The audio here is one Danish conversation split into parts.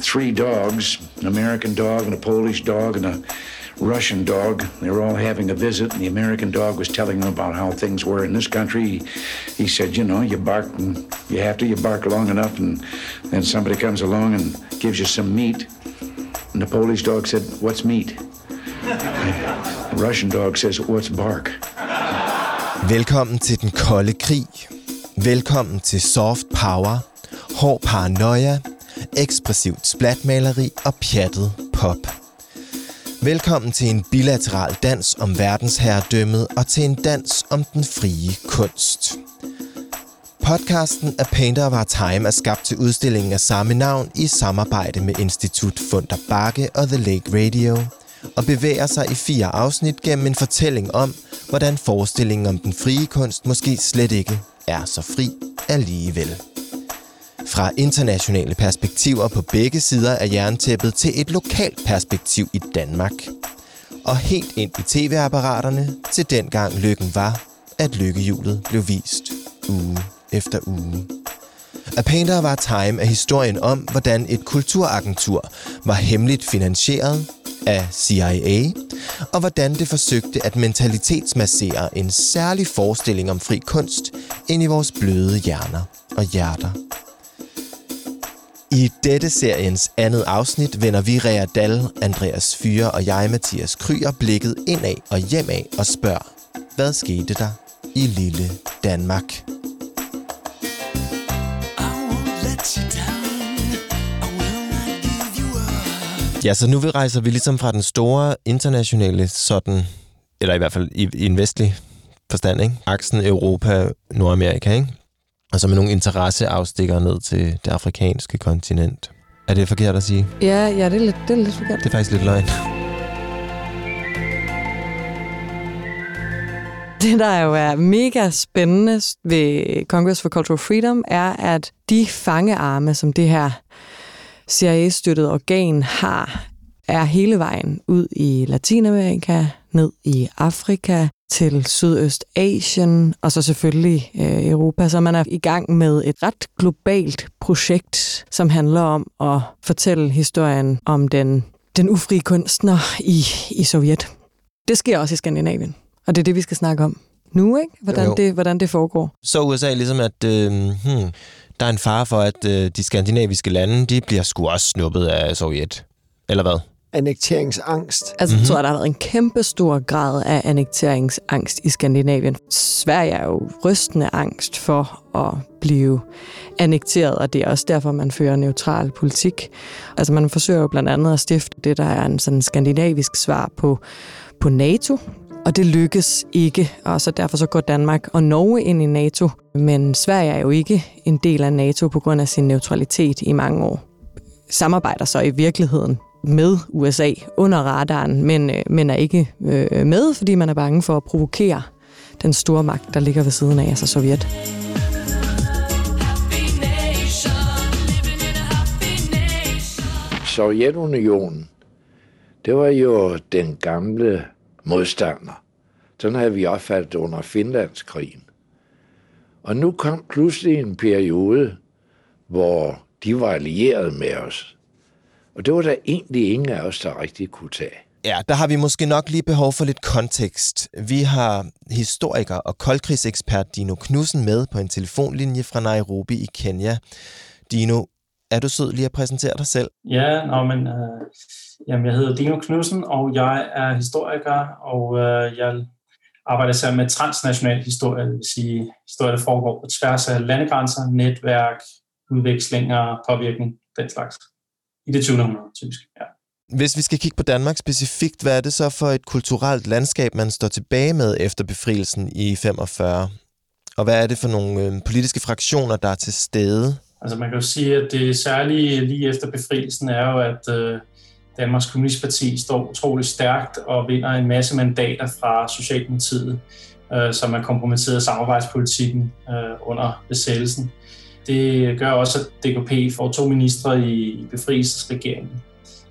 three dogs, an American dog and a Polish dog and a Russian dog. They were all having a visit, and the American dog was telling them about how things were in this country. He, he said, You know, you bark, and you have to, you bark long enough, and then somebody comes along and gives you some meat. And the Polish dog said, What's meat? The Russian dog says, What's bark? Velkommen til den kolde krig. Velkommen til soft power, hård paranoia, ekspressivt splatmaleri og pjattet pop. Velkommen til en bilateral dans om verdensherredømmet og til en dans om den frie kunst. Podcasten A Painter of Our Time er skabt til udstillingen af samme navn i samarbejde med Institut Funder Bakke og The Lake Radio, og bevæger sig i fire afsnit gennem en fortælling om, hvordan forestillingen om den frie kunst måske slet ikke er så fri alligevel. Fra internationale perspektiver på begge sider af jerntæppet til et lokalt perspektiv i Danmark. Og helt ind i tv-apparaterne til dengang lykken var, at lykkehjulet blev vist uge efter uge. A Painter var Time er historien om, hvordan et kulturagentur var hemmeligt finansieret af CIA, og hvordan det forsøgte at mentalitetsmassere en særlig forestilling om fri kunst ind i vores bløde hjerner og hjerter. I dette seriens andet afsnit vender vi Rea Dal, Andreas Fyre og jeg, Mathias Kryer, blikket indad og hjemad og spørger, hvad skete der i lille Danmark? Ja, så nu rejser vi ligesom fra den store internationale sådan, eller i hvert fald i, i en vestlig forstand, ikke? Aksen Europa-Nordamerika, ikke? Og så med nogle interesseafstikker ned til det afrikanske kontinent. Er det forkert at sige? Ja, ja det, er lidt, det er lidt forkert. Det er faktisk lidt løgn. Det, der jo er mega spændende ved Congress for Cultural Freedom, er, at de fangearme, som det her CIA-støttede organ har, er hele vejen ud i Latinamerika, ned i Afrika, til Sydøstasien og så selvfølgelig øh, Europa. Så man er i gang med et ret globalt projekt, som handler om at fortælle historien om den, den ufrie kunstner i, i Sovjet. Det sker også i Skandinavien, og det er det, vi skal snakke om nu, ikke? Hvordan, det, hvordan det foregår. Så USA ligesom, at øh, hmm, der er en fare for, at øh, de skandinaviske lande, de bliver sgu også snuppet af Sovjet. Eller hvad? Annekteringsangst. Altså, mm-hmm. jeg tror, der har været en kæmpe stor grad af annekteringsangst i Skandinavien. Sverige er jo rystende angst for at blive annekteret, og det er også derfor, man fører neutral politik. Altså, man forsøger jo blandt andet at stifte det, der er en sådan skandinavisk svar på, på NATO, og det lykkes ikke, og så derfor så går Danmark og Norge ind i NATO. Men Sverige er jo ikke en del af NATO på grund af sin neutralitet i mange år. Samarbejder så i virkeligheden med USA under radaren, men, øh, men er ikke øh, med, fordi man er bange for at provokere den store magt, der ligger ved siden af, altså Sovjet. Sovjetunionen, det var jo den gamle modstander. Sådan havde vi opfattet under Finlandskrigen. Og nu kom pludselig en periode, hvor de var allieret med os. Og det var der egentlig ingen af os, der rigtig kunne tage. Ja, der har vi måske nok lige behov for lidt kontekst. Vi har historiker og koldkrigsekspert Dino Knudsen med på en telefonlinje fra Nairobi i Kenya. Dino, er du sød lige at præsentere dig selv? Ja, nå, men, øh, jamen, jeg hedder Dino Knudsen, og jeg er historiker, og øh, jeg arbejder sammen med transnational historie, det vil sige historie, der foregår på tværs af landegrænser, netværk, udvekslinger, påvirkning, den slags i det 20. århundrede, typisk. Ja. Hvis vi skal kigge på Danmark specifikt, hvad er det så for et kulturelt landskab, man står tilbage med efter befrielsen i 45? Og hvad er det for nogle øh, politiske fraktioner, der er til stede? Altså man kan jo sige, at det særlige lige efter befrielsen er jo, at øh, Danmarks Kommunistparti står utrolig stærkt og vinder en masse mandater fra Socialdemokratiet, øh, som er kompromitteret samarbejdspolitikken øh, under besættelsen. Det gør også, at DKP får to ministre i befrielsesregeringen.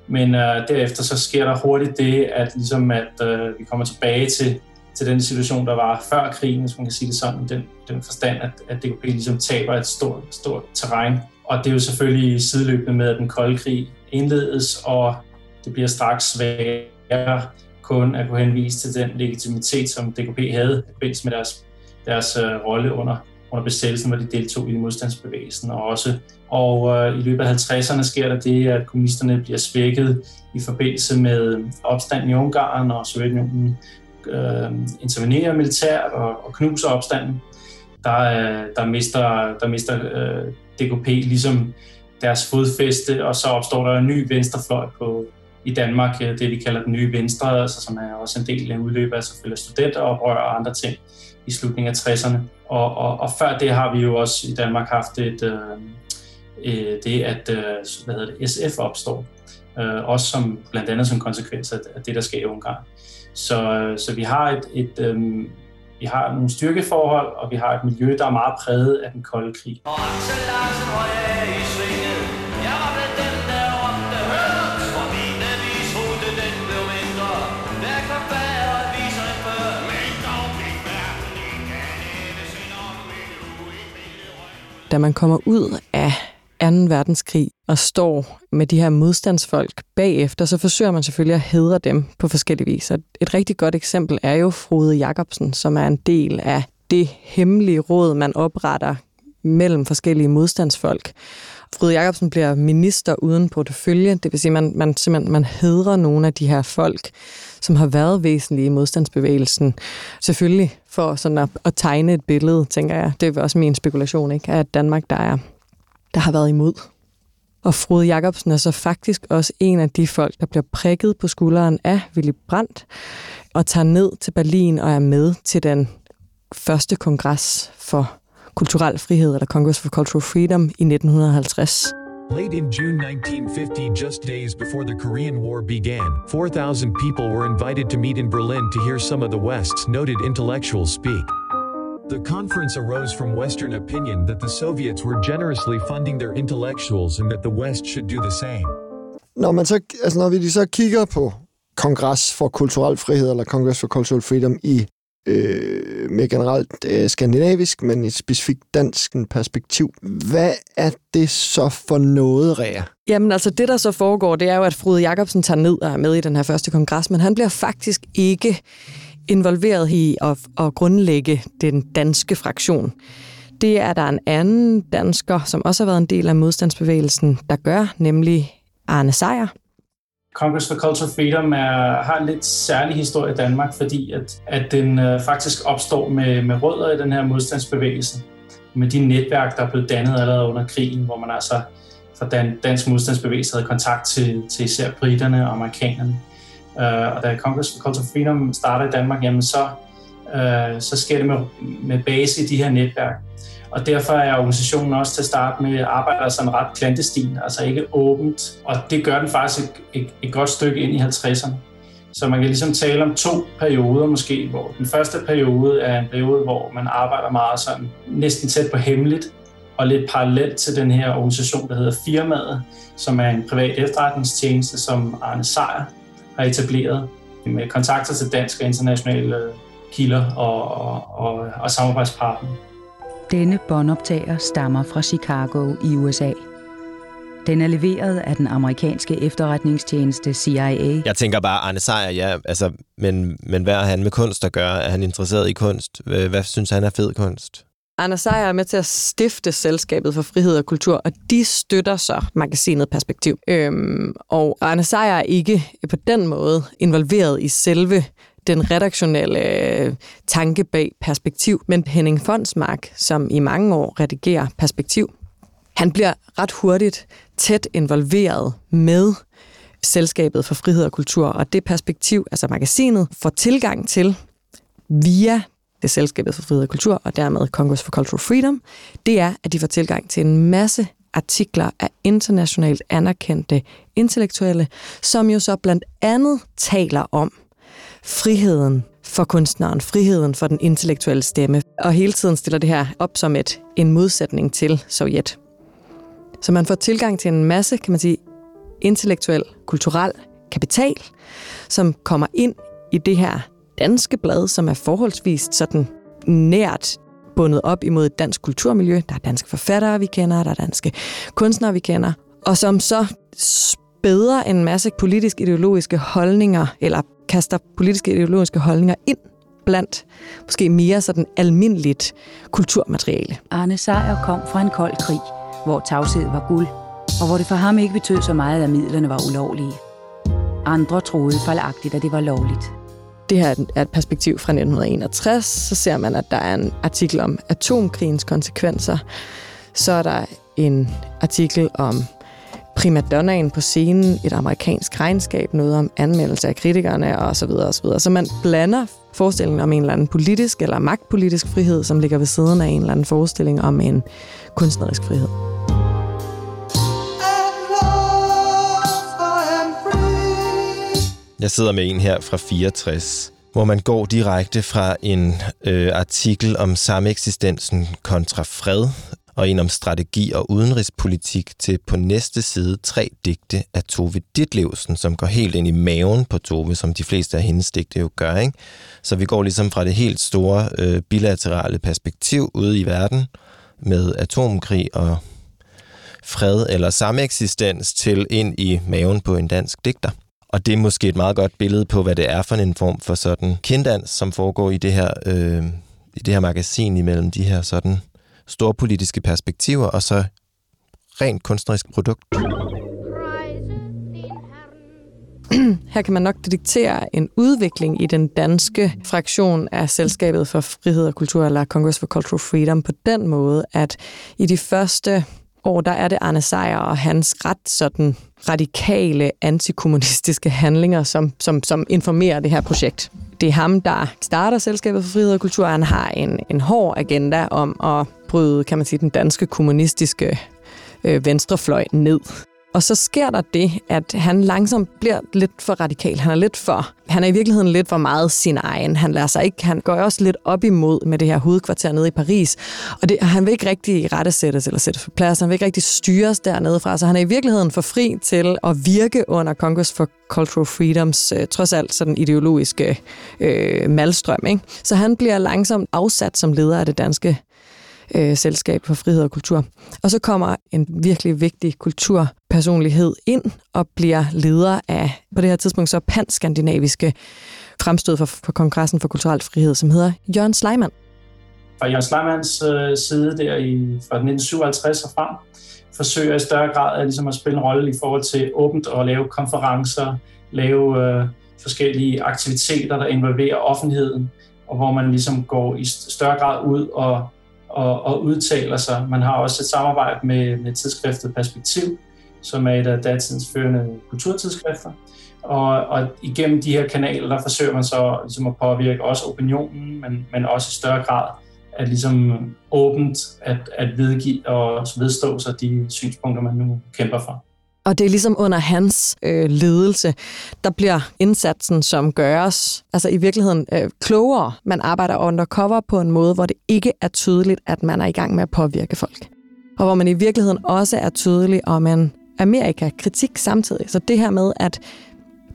Men øh, derefter så sker der hurtigt det, at, ligesom at øh, vi kommer tilbage til, til den situation, der var før krigen, hvis man kan sige det sådan, den, den forstand, at, at DKP ligesom taber et stort, stort terræn. Og det er jo selvfølgelig sideløbende med, at den kolde krig indledes, og det bliver straks sværere kun at kunne henvise til den legitimitet, som DKP havde i forbindelse med deres, deres øh, rolle under, under besættelsen, hvor de deltog i modstandsbevægelsen. Og, også, og øh, i løbet af 50'erne sker der det, at kommunisterne bliver svækket i forbindelse med øh, opstanden i Ungarn, og Sovjetunionen øh, intervenerer militært og, og knuser opstanden. Der, øh, der mister, der mister øh, DKP ligesom deres fodfæste, og så opstår der en ny venstrefløj på, i Danmark, øh, det vi kalder den nye venstre, altså, som er også en del af udløbet af selvfølgelig studenteroprør og andre ting i slutningen af 60'erne. Og, og, og før det har vi jo også i Danmark haft et, øh, øh det, at øh, hvad hedder det, SF opstår. Øh, også som, blandt andet som konsekvens af, af det, der sker i Ungarn. Så, øh, så vi har et, et øh, vi har nogle styrkeforhold, og vi har et miljø, der er meget præget af den kolde krig. Og da man kommer ud af 2. verdenskrig og står med de her modstandsfolk bagefter, så forsøger man selvfølgelig at hedre dem på forskellige vis. et rigtig godt eksempel er jo Frode Jacobsen, som er en del af det hemmelige råd, man opretter mellem forskellige modstandsfolk. Frode Jacobsen bliver minister uden portefølje, det vil sige, at man, man simpelthen man hedrer nogle af de her folk, som har været væsentlige i modstandsbevægelsen. Selvfølgelig for sådan at, at tegne et billede, tænker jeg. Det er også min spekulation, ikke? At Danmark, der, er, der har været imod. Og Frode Jacobsen er så faktisk også en af de folk, der bliver prikket på skulderen af Willy Brandt og tager ned til Berlin og er med til den første kongres for kulturel frihed, eller Congress for Cultural Freedom, i 1950. Late in June 1950, just days before the Korean War began, 4,000 people were invited to meet in Berlin to hear some of the West's noted intellectuals speak. The conference arose from Western opinion that the Soviets were generously funding their intellectuals and that the West should do the same. Når, man så, altså når vi så kigger på Kongres for Kulturel Frihed, eller Congress for Cultural Freedom i øh, mere generelt øh, skandinavisk, men i et specifikt dansk perspektiv. Hvad er det så for noget, Rea? Jamen altså, det der så foregår, det er jo, at Frode Jacobsen tager ned og er med i den her første kongres, men han bliver faktisk ikke involveret i at, at grundlægge den danske fraktion. Det er der en anden dansker, som også har været en del af modstandsbevægelsen, der gør, nemlig Arne Sejer. Congress for Cultural Freedom er, har en lidt særlig historie i Danmark, fordi at, at den øh, faktisk opstår med, med rødder i den her modstandsbevægelse. Med de netværk, der blev dannet allerede under krigen, hvor man altså fra dan, dansk modstandsbevægelse havde kontakt til, til især britterne og amerikanerne. Øh, og da Congress for Cultural Freedom starter i Danmark, jamen så, øh, så sker det med, med base i de her netværk. Og derfor er organisationen også til at starte med arbejder sådan ret klantestil, altså ikke åbent. Og det gør den faktisk et, et, et godt stykke ind i 50'erne. Så man kan ligesom tale om to perioder måske, hvor den første periode er en periode, hvor man arbejder meget sådan næsten tæt på hemmeligt, og lidt parallelt til den her organisation, der hedder Firmaet, som er en privat efterretningstjeneste, som Arne Sejer har etableret med kontakter til danske og internationale kilder og, og, og, og samarbejdspartnere. Denne båndoptager stammer fra Chicago i USA. Den er leveret af den amerikanske efterretningstjeneste CIA. Jeg tænker bare, Arne Sejer, ja, altså, men, men hvad er han med kunst at gøre? Er han interesseret i kunst? Hvad synes han er fed kunst? Anna Sejer er med til at stifte Selskabet for Frihed og Kultur, og de støtter så magasinet Perspektiv. Øhm, og Anna Sejer er ikke på den måde involveret i selve den redaktionelle øh, tanke bag perspektiv. Men Henning Fondsmark, som i mange år redigerer perspektiv, han bliver ret hurtigt tæt involveret med Selskabet for Frihed og Kultur, og det perspektiv, altså magasinet, får tilgang til via det Selskabet for Frihed og Kultur, og dermed Congress for Cultural Freedom, det er, at de får tilgang til en masse artikler af internationalt anerkendte intellektuelle, som jo så blandt andet taler om, friheden for kunstneren, friheden for den intellektuelle stemme, og hele tiden stiller det her op som et, en modsætning til Sovjet. Så man får tilgang til en masse, kan man sige, intellektuel, kulturel kapital, som kommer ind i det her danske blad, som er forholdsvis sådan nært bundet op imod et dansk kulturmiljø. Der er danske forfattere, vi kender, der er danske kunstnere, vi kender, og som så bedre en masse politisk ideologiske holdninger, eller kaster politiske ideologiske holdninger ind blandt måske mere sådan almindeligt kulturmateriale. Arne Sejer kom fra en kold krig, hvor tavshed var guld, og hvor det for ham ikke betød så meget, at midlerne var ulovlige. Andre troede fejlagtigt, at det var lovligt. Det her er et perspektiv fra 1961. Så ser man, at der er en artikel om atomkrigens konsekvenser. Så er der en artikel om primadonnaen på scenen, et amerikansk regnskab, noget om anmeldelse af kritikerne og så videre og så videre. Så man blander forestillingen om en eller anden politisk eller magtpolitisk frihed, som ligger ved siden af en eller anden forestilling om en kunstnerisk frihed. Jeg sidder med en her fra 64, hvor man går direkte fra en øh, artikel om sameksistensen kontra fred, og en om strategi og udenrigspolitik til på næste side tre digte af Tove Ditlevsen, som går helt ind i maven på Tove, som de fleste af hendes digte jo gør. Ikke? Så vi går ligesom fra det helt store øh, bilaterale perspektiv ude i verden med atomkrig og fred eller sameksistens til ind i maven på en dansk digter. Og det er måske et meget godt billede på, hvad det er for en form for sådan kinddans, som foregår i det her, øh, i det her magasin imellem de her sådan storpolitiske perspektiver og så rent kunstnerisk produkt. Her kan man nok detektere en udvikling i den danske fraktion af Selskabet for Frihed og Kultur, eller Congress for Cultural Freedom, på den måde, at i de første år, der er det Arne Sejer og hans ret sådan radikale antikommunistiske handlinger, som, som, som informerer det her projekt. Det er ham, der starter Selskabet for Frihed og Kultur. Han har en, en hård agenda om at bryde, kan man sige, den danske kommunistiske øh, venstrefløj ned. Og så sker der det, at han langsomt bliver lidt for radikal. Han er lidt for, han er i virkeligheden lidt for meget sin egen. Han lader sig ikke, han går også lidt op imod med det her hovedkvarter nede i Paris. Og det, han vil ikke rigtig rettesættes eller sættes på plads. Han vil ikke rigtig styres dernede fra. Så han er i virkeligheden for fri til at virke under Congress for Cultural Freedoms, øh, trods alt sådan ideologiske øh, malstrøm. Ikke? Så han bliver langsomt afsat som leder af det danske øh, Selskab for Frihed og Kultur. Og så kommer en virkelig vigtig kulturpersonlighed ind og bliver leder af, på det her tidspunkt så panskandinaviske fremstød for, for Kongressen for Kulturel Frihed, som hedder Jørgen Sleiman. Fra Jørgen Sleimans øh, side der i, fra 1957 og frem, forsøger i større grad at, ligesom at spille en rolle i forhold til åbent at lave konferencer, lave øh, forskellige aktiviteter, der involverer offentligheden, og hvor man ligesom går i større grad ud og og, og udtaler sig. Man har også et samarbejde med, med tidsskriftet Perspektiv, som er et af datidens førende kulturtidsskrifter. Og, og igennem de her kanaler, der forsøger man så ligesom at påvirke også opinionen, men, men også i større grad at ligesom åbent at, at vedgive og vedstå sig de synspunkter, man nu kæmper for. Og det er ligesom under hans øh, ledelse, der bliver indsatsen, som gøres, altså i virkeligheden øh, klogere. Man arbejder undercover på en måde, hvor det ikke er tydeligt, at man er i gang med at påvirke folk. Og hvor man i virkeligheden også er tydelig om en Amerika-kritik samtidig. Så det her med, at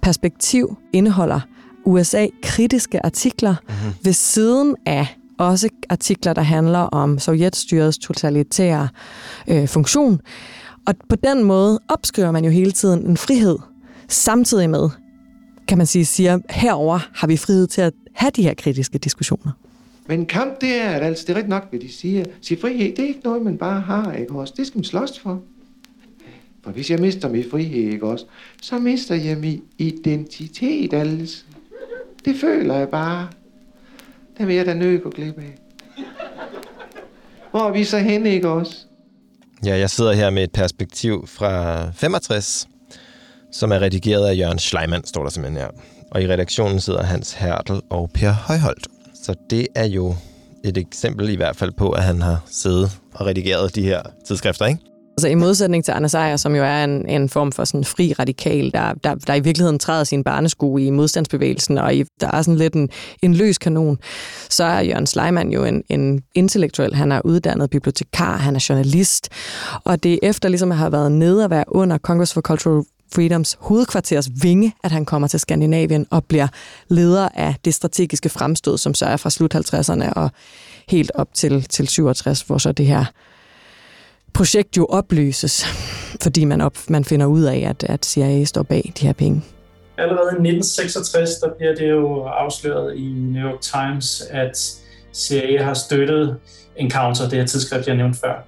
perspektiv indeholder USA-kritiske artikler mm-hmm. ved siden af også artikler, der handler om sovjetstyrets totalitære øh, funktion, og på den måde opskriver man jo hele tiden en frihed, samtidig med, kan man sige, siger, herover har vi frihed til at have de her kritiske diskussioner. Men kamp, det er, at altså, det er rigtigt nok, hvad de siger. Sig frihed, det er ikke noget, man bare har, ikke også? Det skal man slås for. For hvis jeg mister min frihed, ikke også, så mister jeg min identitet, altså. Det føler jeg bare. Det vil jeg da nødt gå glip af. Hvor er vi så henne, ikke også? Ja, jeg sidder her med et perspektiv fra 65, som er redigeret af Jørgen Schleimann, står der simpelthen her. Og i redaktionen sidder Hans Hertel og Per Højholdt. Så det er jo et eksempel i hvert fald på, at han har siddet og redigeret de her tidsskrifter, ikke? Altså i modsætning til Anders Ejer, som jo er en, en form for sådan fri radikal, der, der, der i virkeligheden træder sin barnesko i modstandsbevægelsen, og i, der er sådan lidt en, en løs kanon, så er Jørgen Sleiman jo en, en intellektuel. Han er uddannet bibliotekar, han er journalist, og det er efter ligesom at have været nede og være under Congress for Cultural Freedoms hovedkvarters vinge, at han kommer til Skandinavien og bliver leder af det strategiske fremstød, som så er fra slut 50'erne og helt op til, til 67, hvor så det her projekt jo opløses, fordi man, op, man finder ud af, at, at CIA står bag de her penge. Allerede i 1966, der bliver det jo afsløret i New York Times, at CIA har støttet Encounter, det her tidsskrift, jeg nævnte før.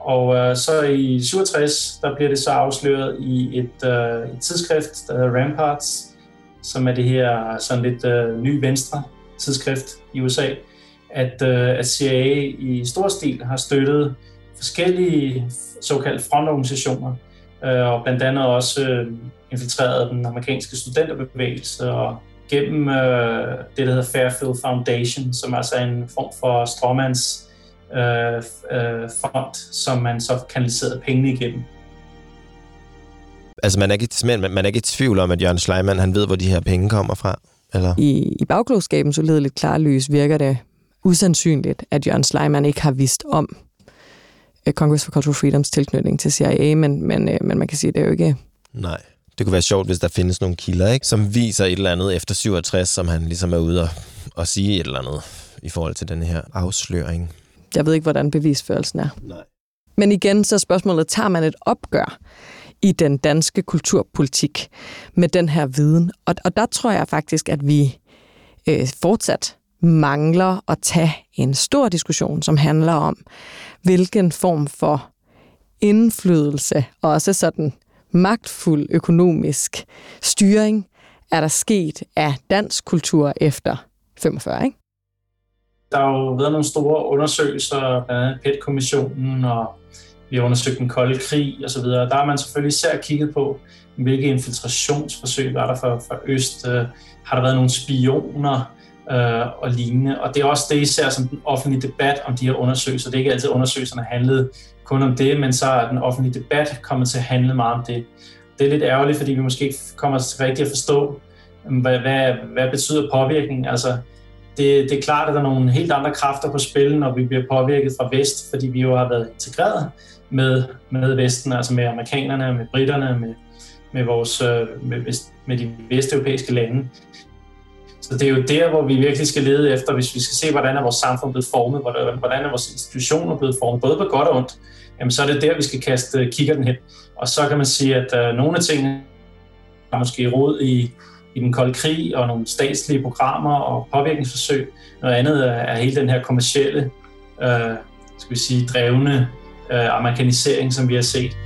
Og øh, så i 67, der bliver det så afsløret i et, øh, et tidsskrift, der hedder Ramparts, som er det her sådan lidt øh, ny venstre tidsskrift i USA, at, øh, at CIA i stor stil har støttet forskellige såkaldte frontorganisationer, øh, og blandt andet også øh, infiltreret den amerikanske studenterbevægelse og gennem øh, det, der hedder Fairfield Foundation, som er altså en form for stråmands øh, øh, fond, som man så kanaliserede pengene igennem. Altså man er, ikke, man, man er ikke i tvivl om, at Jørgen Schleiman han ved, hvor de her penge kommer fra? Eller? I, i bagklogskabens uledeligt klarlys virker det usandsynligt, at Jørgen Schleiman ikke har vidst om uh, Congress for Cultural Freedoms tilknytning til CIA, men, men, uh, men man kan sige, at det er jo ikke... Nej. Det kunne være sjovt, hvis der findes nogle kilder, ikke? som viser et eller andet efter 67, som han ligesom er ude og, og sige et eller andet i forhold til den her afsløring. Jeg ved ikke, hvordan bevisførelsen er. Nej. Men igen, så spørgsmålet, tager man et opgør i den danske kulturpolitik med den her viden? Og, og der tror jeg faktisk, at vi øh, fortsat mangler at tage en stor diskussion, som handler om, hvilken form for indflydelse, og også sådan magtfuld økonomisk styring, er der sket af dansk kultur efter 45, ikke? Der har jo været nogle store undersøgelser, blandt andet PET-kommissionen, og vi har undersøgt den kolde krig osv. Der har man selvfølgelig især kigget på, hvilke infiltrationsforsøg var der for, for Øst. Øh, har der været nogle spioner øh, og lignende? Og det er også det især som den offentlige debat om de her undersøgelser. Det er ikke altid undersøgelserne handlede kun om det, men så er den offentlige debat kommet til at handle meget om det. Det er lidt ærgerligt, fordi vi måske kommer til rigtigt at forstå, mm, hvad, hvad, hvad betyder påvirkning? Altså, det, det er klart, at der er nogle helt andre kræfter på spil, når vi bliver påvirket fra vest, fordi vi jo har været integreret med, med Vesten, altså med amerikanerne, med britterne, med, med, vores, øh, med, med de vesteuropæiske lande. Så det er jo der, hvor vi virkelig skal lede efter, hvis vi skal se, hvordan er vores samfund blevet formet, hvordan er vores institutioner blevet formet, både på godt og ondt, jamen så er det der, vi skal kaste øh, kigger hen. Og så kan man sige, at uh, nogle af tingene er måske råd i, i den kolde krig og nogle statslige programmer og påvirkningsforsøg. Noget andet er hele den her kommercielle, uh, skal vi sige, drevne uh, amerikanisering, som vi har set.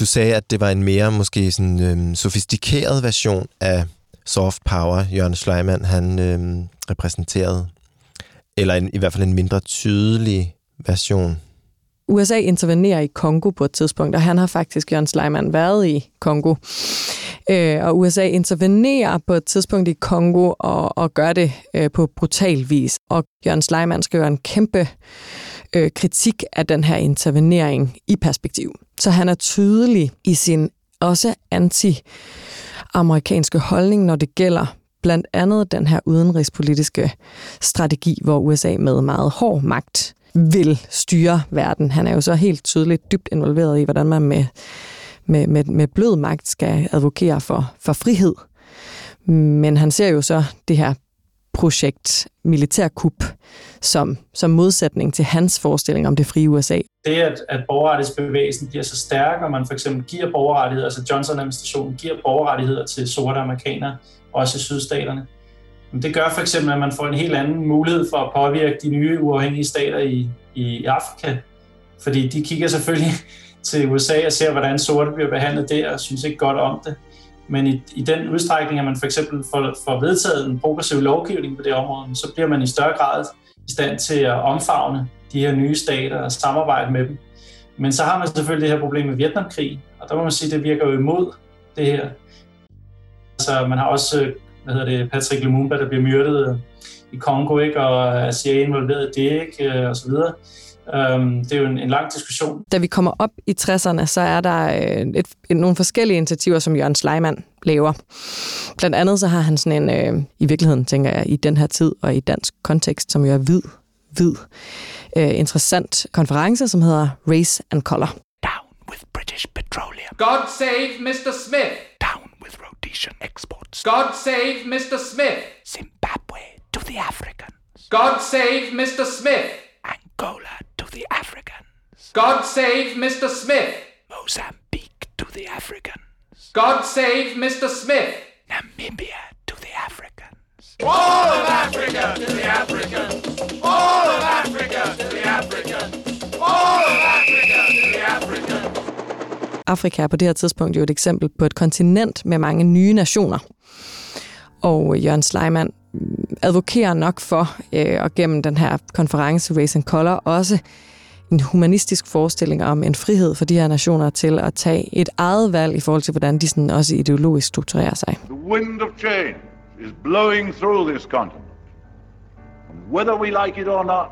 Du sagde, at det var en mere måske sådan øhm, sofistikeret version af soft power, Jørgen Schleimann han øhm, repræsenterede. Eller en, i hvert fald en mindre tydelig version. USA intervenerer i Kongo på et tidspunkt, og han har faktisk, Jørgen Schleiman, været i Kongo. Øh, og USA intervenerer på et tidspunkt i Kongo og, og gør det øh, på brutal vis. Og Jørgen Schleiman skriver en kæmpe øh, kritik af den her intervenering i perspektiv. Så han er tydelig i sin også anti-amerikanske holdning, når det gælder blandt andet den her udenrigspolitiske strategi, hvor USA med meget hård magt vil styre verden. Han er jo så helt tydeligt dybt involveret i, hvordan man med, med, med, med blød magt skal advokere for, for frihed. Men han ser jo så det her projekt militærkup som, som modsætning til hans forestilling om det frie USA. Det, at, at borgerrettighedsbevægelsen bliver så stærk, og man for eksempel giver borgerrettigheder, altså Johnson-administrationen giver borgerrettigheder til sorte amerikanere, også i sydstaterne, det gør for eksempel, at man får en helt anden mulighed for at påvirke de nye uafhængige stater i, i Afrika. Fordi de kigger selvfølgelig til USA og ser, hvordan sorte bliver behandlet der, og synes ikke godt om det. Men i, i den udstrækning, at man for eksempel får, får vedtaget en progressiv lovgivning på det område, så bliver man i større grad i stand til at omfavne de her nye stater og samarbejde med dem. Men så har man selvfølgelig det her problem med Vietnamkrig, og der må man sige, at det virker jo imod det her. Altså, man har også hvad hedder det, Patrick Lumumba, der bliver myrdet i Kongo, ikke? og CIA involveret i det, ikke? og så videre. Um, det er jo en, en lang diskussion. Da vi kommer op i 60'erne, så er der øh, et, et, nogle forskellige initiativer, som Jørgen Sleiman laver. Blandt andet så har han sådan en, øh, i virkeligheden tænker jeg, i den her tid og i dansk kontekst, som jo er hvid, hvid, øh, interessant konference, som hedder Race and Color. Down with British Petroleum. God save Mr. Smith. Down with Rhodesian exports. God save Mr. Smith. Zimbabwe to the Africans. God save Mr. Smith. Angola to the Africans. God save Mr. Smith. Mozambique to the Africans. God save Mr. Smith. Namibia to the Africans. All of Africa to the Africans. All of Africa to the Africans. All of Africa to the Africans. Afrika er på det her tidspunkt jo et eksempel på et kontinent med mange nye nationer. Og Jørgen Sleiman advokerer nok for, øh, og gennem den her konference Race and Color, også en humanistisk forestilling om en frihed for de her nationer til at tage et eget valg i forhold til, hvordan de sådan også ideologisk strukturerer sig. The wind of change is blowing through this continent. And whether we like it or not,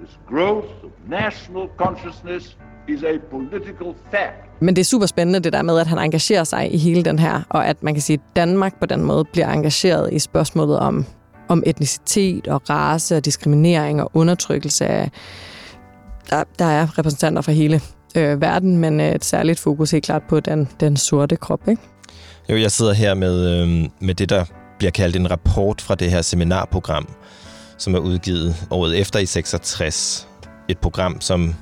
this growth of national consciousness is a political fact. Men det er super spændende det der med, at han engagerer sig i hele den her, og at man kan sige, at Danmark på den måde bliver engageret i spørgsmålet om, om etnicitet og race og diskriminering og undertrykkelse af... Der, der er repræsentanter fra hele øh, verden, men øh, et særligt fokus helt klart på den, den sorte krop, ikke? Jo, jeg sidder her med, øh, med det, der bliver kaldt en rapport fra det her seminarprogram, som er udgivet året efter i 66. Et program, som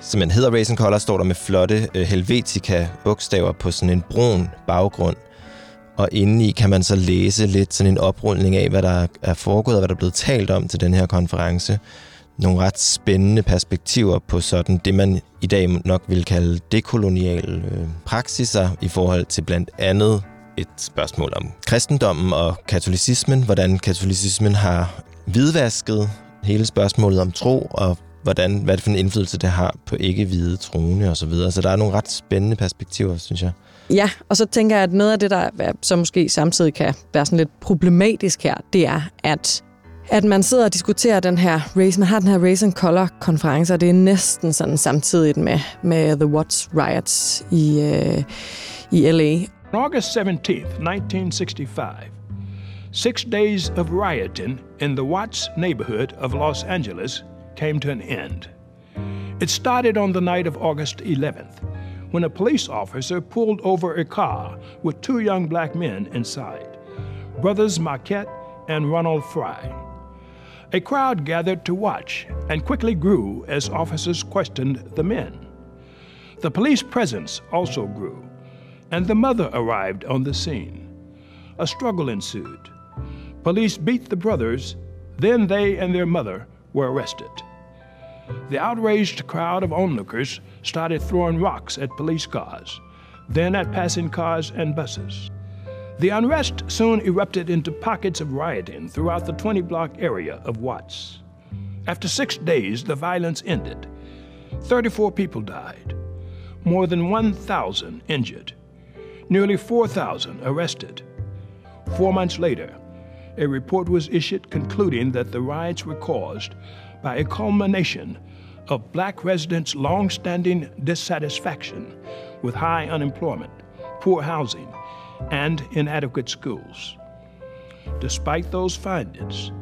simpelthen hedder Racing Color, står der med flotte øh, Helvetica-bogstaver på sådan en brun baggrund. Og indeni kan man så læse lidt sådan en oprundning af, hvad der er foregået og hvad der er blevet talt om til den her konference. Nogle ret spændende perspektiver på sådan det, man i dag nok vil kalde dekoloniale øh, praksiser i forhold til blandt andet et spørgsmål om kristendommen og katolicismen, hvordan katolicismen har hvidvasket hele spørgsmålet om tro og hvordan, hvad det for en indflydelse det har på ikke-hvide troende og så videre. Så der er nogle ret spændende perspektiver, synes jeg. Ja, og så tænker jeg, at noget af det, der så måske samtidig kan være sådan lidt problematisk her, det er, at at man sidder og diskuterer den her race, man har den her Race and Color konference, og det er næsten sådan samtidigt med, med The Watts Riots i, øh, i LA. On August 17th, 1965, six days of rioting in the Watts neighborhood of Los Angeles came to an end. It started on the night of August 11th, when a police officer pulled over a car with two young black men inside, brothers Marquette and Ronald Fry. A crowd gathered to watch and quickly grew as officers questioned the men. The police presence also grew, and the mother arrived on the scene. A struggle ensued. Police beat the brothers, then they and their mother were arrested. The outraged crowd of onlookers started throwing rocks at police cars, then at passing cars and buses. The unrest soon erupted into pockets of rioting throughout the 20 block area of Watts. After six days, the violence ended. 34 people died, more than 1,000 injured, nearly 4,000 arrested. Four months later, a report was issued concluding that the riots were caused by a culmination of black residents' long standing dissatisfaction with high unemployment, poor housing, and inadequate schools. Despite those findings,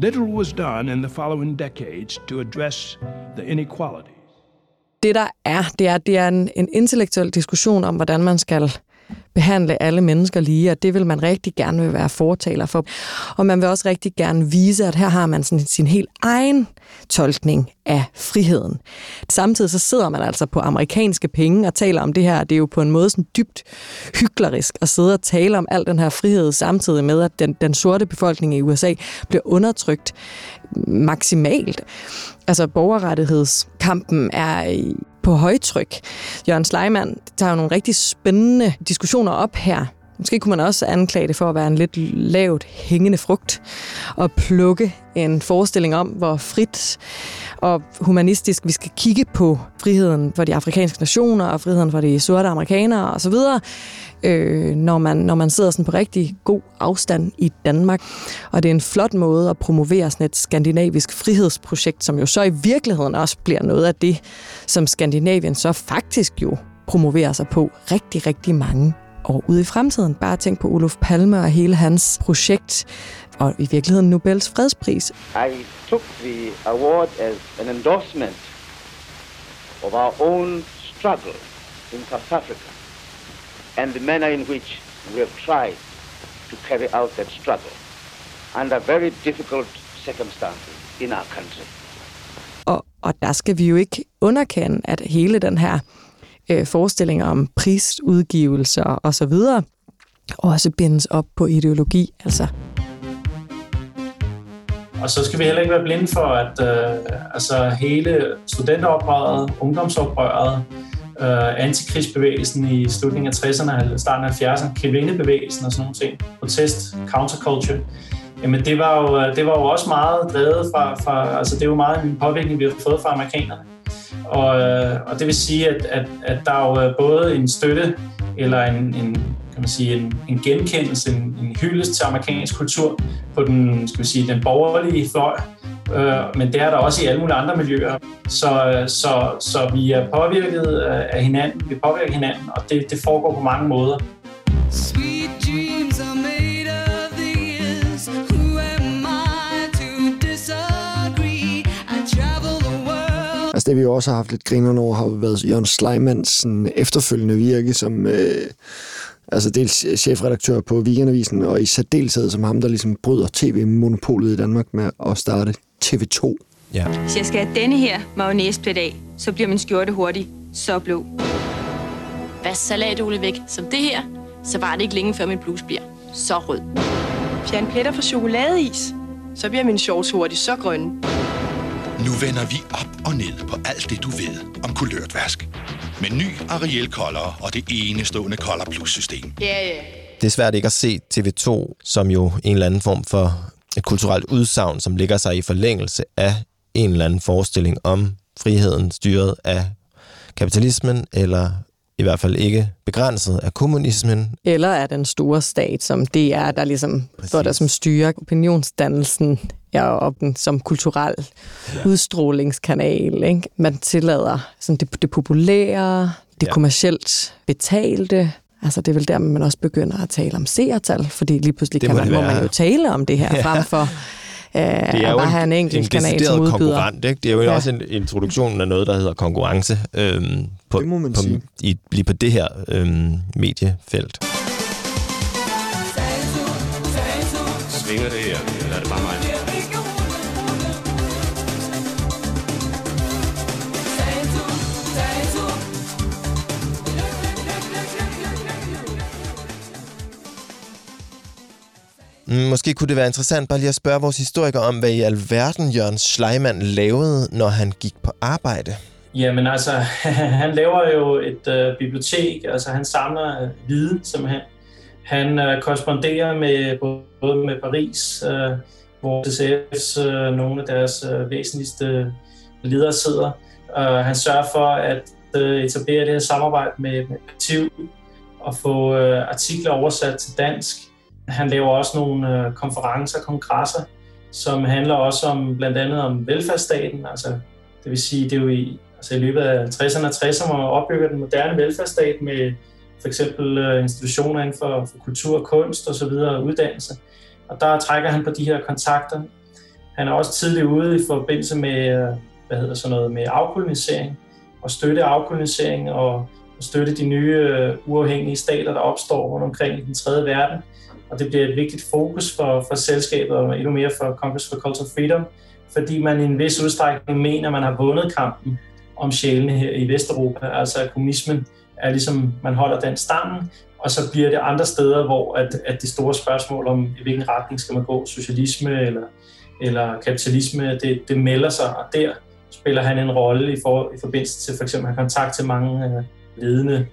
little was done in the following decades to address the inequality. Det der er, det er, det er en, en intellektuel diskussion om, hvordan man skal behandle alle mennesker lige, og det vil man rigtig gerne vil være fortaler for. Og man vil også rigtig gerne vise, at her har man sådan sin helt egen tolkning af friheden. Samtidig så sidder man altså på amerikanske penge og taler om det her. Det er jo på en måde sådan dybt hyklerisk at sidde og tale om al den her frihed, samtidig med, at den, den sorte befolkning i USA bliver undertrykt maksimalt. Altså borgerrettighedskampen er på højtryk. Jørgen Sleiman tager jo nogle rigtig spændende diskussioner op her. Måske kunne man også anklage det for at være en lidt lavt hængende frugt og plukke en forestilling om, hvor frit og humanistisk vi skal kigge på friheden for de afrikanske nationer og friheden for de sorte amerikanere osv., øh, når, man, når man sidder sådan på rigtig god afstand i Danmark. Og det er en flot måde at promovere sådan et skandinavisk frihedsprojekt, som jo så i virkeligheden også bliver noget af det, som Skandinavien så faktisk jo promoverer sig på rigtig, rigtig mange år ude i fremtiden. Bare tænk på Olof Palme og hele hans projekt, og i virkeligheden Nobels fredspris. I took the award as an endorsement of our own struggle in South Africa and the manner in which we have tried to carry out that struggle under very difficult circumstances in our country. Og, og der skal vi jo ikke underkende, at hele den her øh, forestillinger om prisudgivelser og så videre også bindes op på ideologi. Altså, Og så skal vi heller ikke være blinde for, at øh, altså hele studenteroprøret, ungdomsoprøret, øh, antikrigsbevægelsen i slutningen af 60'erne og starten af 70'erne, kvindebevægelsen og sådan nogle ting, protest, counterculture, jamen det var jo, øh, det var jo også meget drevet fra, fra, altså det er jo meget en påvirkning, vi har fået fra amerikanerne. Og, øh, og det vil sige, at, at, at der er jo øh, både en støtte eller en, en kan man sige, en, en genkendelse, en, en hyldest til amerikansk kultur på den, skal vi sige, den borgerlige fløj, øh, men det er der også i alle mulige andre miljøer. Så, øh, så, så vi er påvirket af hinanden, vi påvirker hinanden, og det, det foregår på mange måder. Altså det vi også har haft lidt grinerne over, har været Jørgen Sleimanns efterfølgende virke som øh, altså dels chefredaktør på Weekendavisen, og i særdeleshed som ham, der ligesom bryder tv-monopolet i Danmark med at starte TV2. Ja. Hvis jeg skal have denne her mayonnaise af, så bliver min skjorte hurtigt så blå. Hvad salatole væk som det her, så var det ikke længe før min bluse bliver så rød. Fjern pletter fra chokoladeis, så bliver min shorts hurtigt så grønne. Nu vender vi op og ned på alt det, du ved om kulørt vask. Med ny Ariel Color og det enestående Color Plus-system. Ja, ja. Det er svært ikke at se TV2 som jo en eller anden form for et kulturelt udsagn, som ligger sig i forlængelse af en eller anden forestilling om friheden styret af kapitalismen, eller i hvert fald ikke begrænset af kommunismen. eller er den store stat, som det er, der ligesom står der som styrer opinionsdannelsen ja, og den som kulturel ja. udstrålingskanal. Ikke? Man tillader sådan det, det populære, det Ja. kommercielt betalte. Altså det er vel der, man også begynder at tale om seertal, fordi lige pludselig Det kan må man, må man jo tale om det her, Ja. frem for øh, Det er at jo bare have en en, enkelt en kanal som udbyder. konkurrent. Ikke? Det er jo Ja. ja. også en introduktion af noget, der hedder konkurrence øhm, på, Det må man på, sige. i, lige på det her øhm, mediefelt. Svinger det her, Mm, måske kunne det være interessant bare lige at spørge vores historiker om, hvad i alverden Jørgen Schleimann lavede, når han gik på arbejde. Jamen altså, han laver jo et øh, bibliotek, altså han samler øh, viden simpelthen. Han øh, korresponderer med både med Paris, øh, hvor DCF's øh, nogle af deres øh, væsentligste øh, ledere sidder. Øh, han sørger for at øh, etablere det her samarbejde med, med Pertiv og få øh, artikler oversat til dansk. Han laver også nogle øh, konferencer, kongresser, som handler også om blandt andet om velfærdsstaten, altså det vil sige, det er jo i, altså i løbet af 60'erne og 60'erne, hvor man opbygger den moderne velfærdsstat med for eksempel øh, institutioner inden for, for kultur og kunst og så videre, uddannelse. Og der trækker han på de her kontakter. Han er også tidligt ude i forbindelse med, øh, hvad hedder sådan noget, med afkolonisering og støtte afkolonisering og, og støtte de nye øh, uafhængige stater, der opstår rundt omkring i den tredje verden. Og det bliver et vigtigt fokus for, for selskabet og endnu mere for Congress for Cultural Freedom, fordi man i en vis udstrækning mener, at man har vundet kampen om sjælene her i Vesteuropa. Altså at kommunismen er ligesom, man holder den stangen, og så bliver det andre steder, hvor at, at det store spørgsmål om, i hvilken retning skal man gå, socialisme eller, eller kapitalisme, det, det melder sig, og der spiller han en rolle i, for, i forbindelse til for eksempel at have kontakt til mange øh, ledende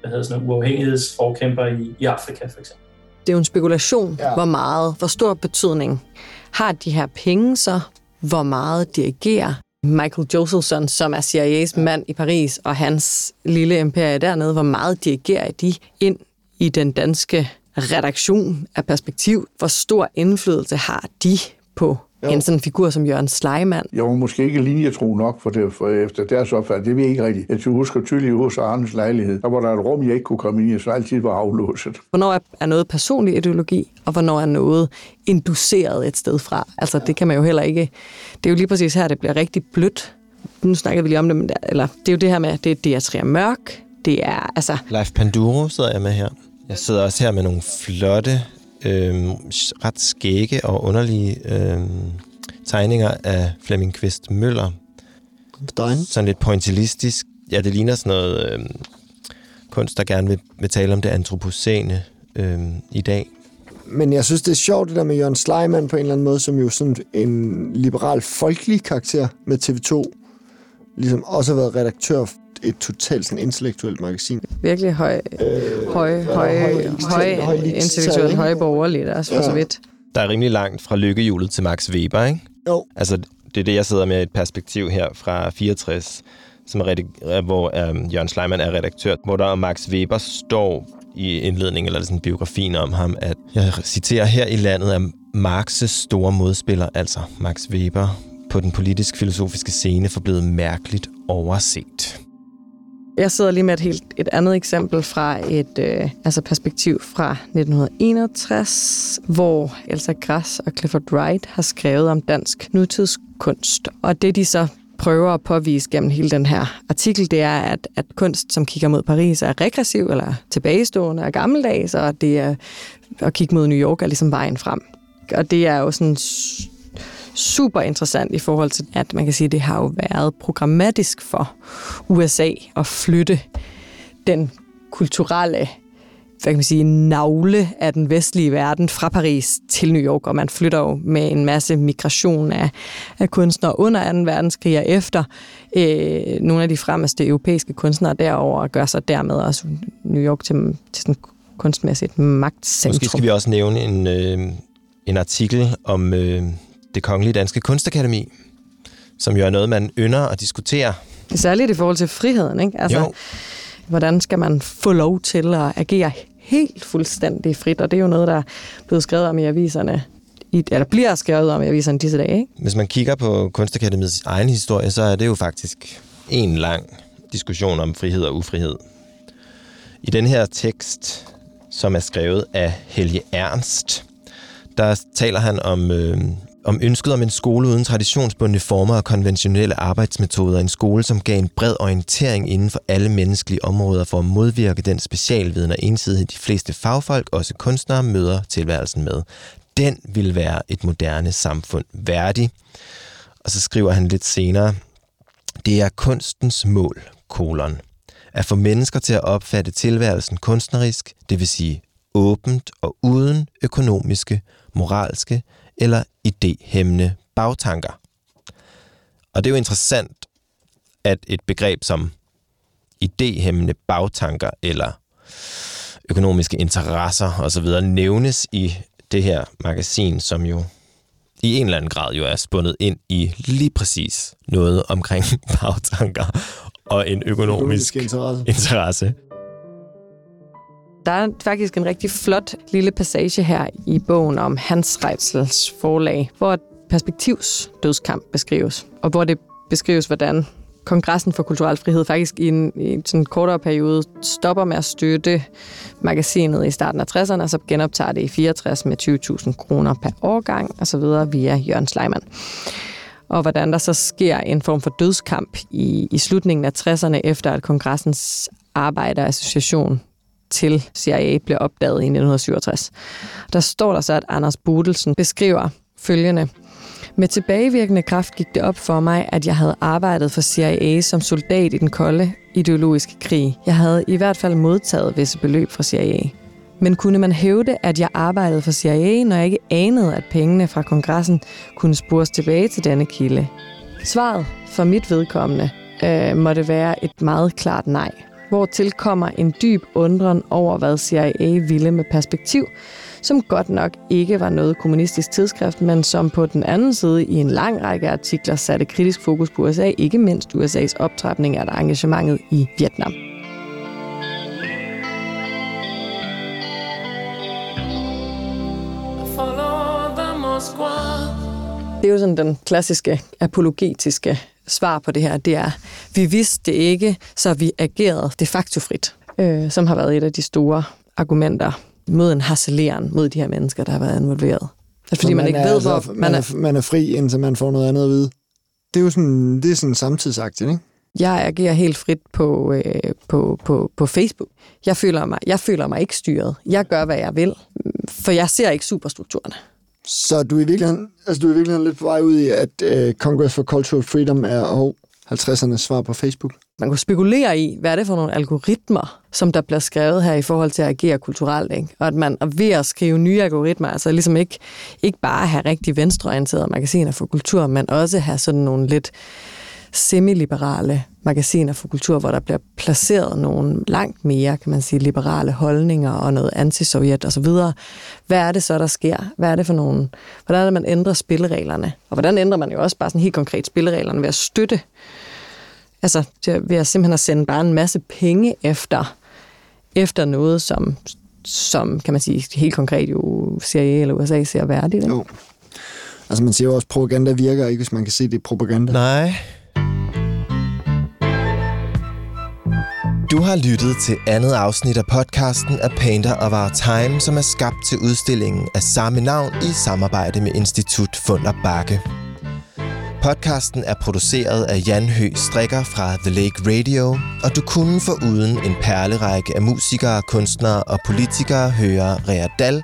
hvad hedder sådan, noget, uafhængighedsforkæmper i, i Afrika for eksempel. Det er jo en spekulation, ja. hvor meget, hvor stor betydning har de her penge så, hvor meget dirigerer Michael Josephson, som er CIA's mand i Paris, og hans lille imperie dernede, hvor meget dirigerer de ind i den danske redaktion af perspektiv? Hvor stor indflydelse har de på jo. en sådan figur som Jørgen Sleiman? Jeg var måske ikke linjetro nok for det, for efter deres opfattelse. Det ved jeg ikke rigtigt. Jeg husker tydeligt hos Arnes lejlighed. Der var der et rum, jeg ikke kunne komme ind i, så altid var aflåset. Hvornår er- er noget personlig ideologi, og hvornår er noget induceret et sted fra? Altså, det kan man jo heller ikke... Det er jo lige præcis her, det bliver rigtig blødt. Nu snakker vi lige om det, men der, eller det er jo det her med, at det er Trier Mørk, det er, altså... Leif Panduro sidder jeg med her. Jeg sidder også her med nogle flotte, øh, ret skægge og underlige øh, tegninger af Flemming Kvist Møller. Stein. Sådan lidt pointillistisk. Ja, det ligner sådan noget øh, kunst, der gerne vil, vil tale om det antropocene øh, i dag. Men jeg synes, det er sjovt, det der med Jørgen Sleiman på en eller anden måde, som jo sådan en liberal folkelig karakter med TV2, ligesom også har været redaktør et totalt sådan intellektuelt magasin. Virkelig høj, øh, høj, høj, høj, høj, intellektuelt, høj borgerligt, også for Ja. så vidt. Der er rimelig langt fra lykkehjulet til Max Weber, ikke? Jo. Altså, det er det, jeg sidder med et perspektiv her fra 64, som er redig- hvor um, Jørgen Sleiman er redaktør, hvor der Max Weber står i indledningen, eller sådan biografien om ham, at jeg citerer, her i landet er Marx' store modspiller, altså Max Weber, på den politisk-filosofiske scene forblevet mærkeligt overset. Jeg sidder lige med et helt et andet eksempel fra et øh, altså perspektiv fra 1961, hvor Elsa Grass og Clifford Wright har skrevet om dansk nutidskunst. Og det de så prøver at påvise gennem hele den her artikel, det er, at, at kunst, som kigger mod Paris, er regressiv eller tilbagestående og gammeldags, og det er at kigge mod New York er ligesom vejen frem. Og det er jo sådan super interessant i forhold til, at man kan sige, at det har jo været programmatisk for USA at flytte den kulturelle hvad kan man sige, navle af den vestlige verden fra Paris til New York, og man flytter jo med en masse migration af, af kunstnere under 2. verdenskrig og efter. Øh, nogle af de fremmeste europæiske kunstnere derover gør sig dermed også New York til, til sådan kunstmæssigt magtcentrum. Måske skal vi også nævne en, øh, en artikel om øh, det kongelige danske kunstakademi, som jo er noget, man ynder at diskutere. Særligt i forhold til friheden, ikke? Altså, Jo. hvordan skal man få lov til at agere helt fuldstændig frit? Og det er jo noget, der er blevet skrevet om i aviserne, i, eller bliver skrevet om i aviserne disse dage, ikke? Hvis man kigger på Kunstakademiets egen historie, så er det jo faktisk en lang diskussion om frihed og ufrihed. I den her tekst, som er skrevet af Helge Ernst, der taler han om, øh, om ønsket om en skole uden traditionsbundne former og konventionelle arbejdsmetoder. En skole, som gav en bred orientering inden for alle menneskelige områder for at modvirke den specialviden og ensidighed, de fleste fagfolk, også kunstnere, møder tilværelsen med. Den vil være et moderne samfund værdig. Og så skriver han lidt senere, det er kunstens mål, kolon, at få mennesker til at opfatte tilværelsen kunstnerisk, det vil sige åbent og uden økonomiske, moralske eller idéhæmmende bagtanker. Og det er jo interessant, at et begreb som idéhæmmende bagtanker eller økonomiske interesser osv. nævnes i det her magasin, som jo i en eller anden grad jo er spundet ind i lige præcis noget omkring bagtanker og en økonomisk interesse. interesse. Der er faktisk en rigtig flot lille passage her i bogen om Hans Reitzels forlag, hvor et perspektivs dødskamp beskrives, og hvor det beskrives, hvordan Kongressen for Kulturel Frihed faktisk i en, i en sådan kortere periode stopper med at støtte magasinet i starten af 60'erne, og så genoptager det i 64 med 20.000 kroner per årgang, og så videre via Jørgen Sleiman. Og hvordan der så sker en form for dødskamp i, i slutningen af 60'erne, efter at kongressens arbejderassociation til CIA blev opdaget i 1967. Der står der så, at Anders Bodelsen beskriver følgende. Med tilbagevirkende kraft gik det op for mig, at jeg havde arbejdet for CIA som soldat i den kolde ideologiske krig. Jeg havde i hvert fald modtaget visse beløb fra CIA. Men kunne man hævde, at jeg arbejdede for CIA, når jeg ikke anede, at pengene fra kongressen kunne spores tilbage til denne kilde? Svaret for mit vedkommende øh, måtte være et meget klart nej. Hvor tilkommer en dyb undren over, hvad CIA ville med perspektiv, som godt nok ikke var noget kommunistisk tidsskrift, men som på den anden side i en lang række artikler satte kritisk fokus på USA, ikke mindst USA's optrapning af engagementet i Vietnam. Det er jo sådan den klassiske apologetiske svar på det her. Det er, vi vidste det ikke, så vi agerede de facto frit, øh, som har været et af de store argumenter mod en harceleren mod de her mennesker, der har været involveret. Altså, fordi Så man, ikke er ved, altså- hvor... Man er, man er fri, indtil man får noget andet at vide. Det er jo sådan, det er sådan samtidsagtigt, ikke? Jeg agerer helt frit på, øh, på, på, på Facebook. Jeg føler, mig, jeg føler mig ikke styret. Jeg gør, hvad jeg vil, for jeg ser ikke superstrukturerne. Så du er i virkeligheden, altså, du er i virkeligheden lidt på vej ud i, at øh, Congress for Cultural Freedom er og 50'ernes svar på Facebook? Man kunne spekulere i, hvad er det for nogle algoritmer, som der bliver skrevet her i forhold til at agere kulturelt. Ikke? Og at man er ved at skrive nye algoritmer, altså ligesom ikke, ikke bare have rigtig venstreorienterede magasiner for kultur, men også have sådan nogle lidt semiliberale magasiner for kultur, hvor der bliver placeret nogle langt mere, kan man sige, liberale holdninger og noget antisovjet osv. Hvad er det så, der sker? Hvad er det for nogle... Hvordan er det, man ændrer spillereglerne? Og hvordan ændrer man jo også bare sådan helt konkret spillereglerne ved at støtte Altså ved at simpelthen at sende bare en masse penge efter, efter noget, som, som kan man sige helt konkret jo CIA eller USA ser værdigt. Ikke? Jo. Altså man siger jo også, at propaganda virker ikke, hvis man kan se, det er propaganda. Nej. Du har lyttet til andet afsnit af podcasten A Painter of Our Time, som er skabt til udstillingen af samme navn i samarbejde med Institut Funder Bakke. Podcasten er produceret af Jan Hø Strikker fra The Lake Radio, og du kunne for uden en perlerække af musikere, kunstnere og politikere høre Rea Dal,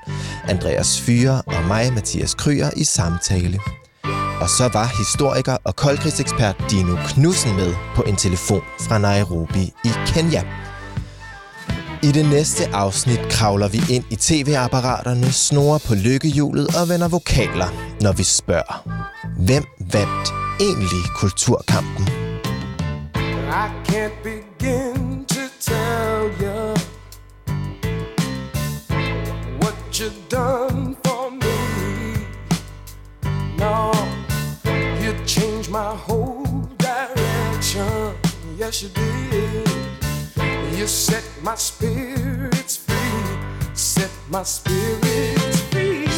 Andreas Fyre og mig, Mathias Kryer, i samtale. Og så var historiker og koldkrigsekspert Dino Knudsen med på en telefon fra Nairobi i Kenya. I det næste afsnit kravler vi ind i tv-apparaterne, snorer på lykkehjulet og vender vokaler, når vi spørger, hvem vandt egentlig kulturkampen? I can't begin to tell you what you've done You did. You set my spirits free. Set my spirits free.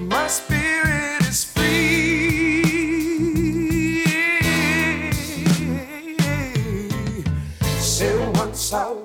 My spirit is free. Say once I.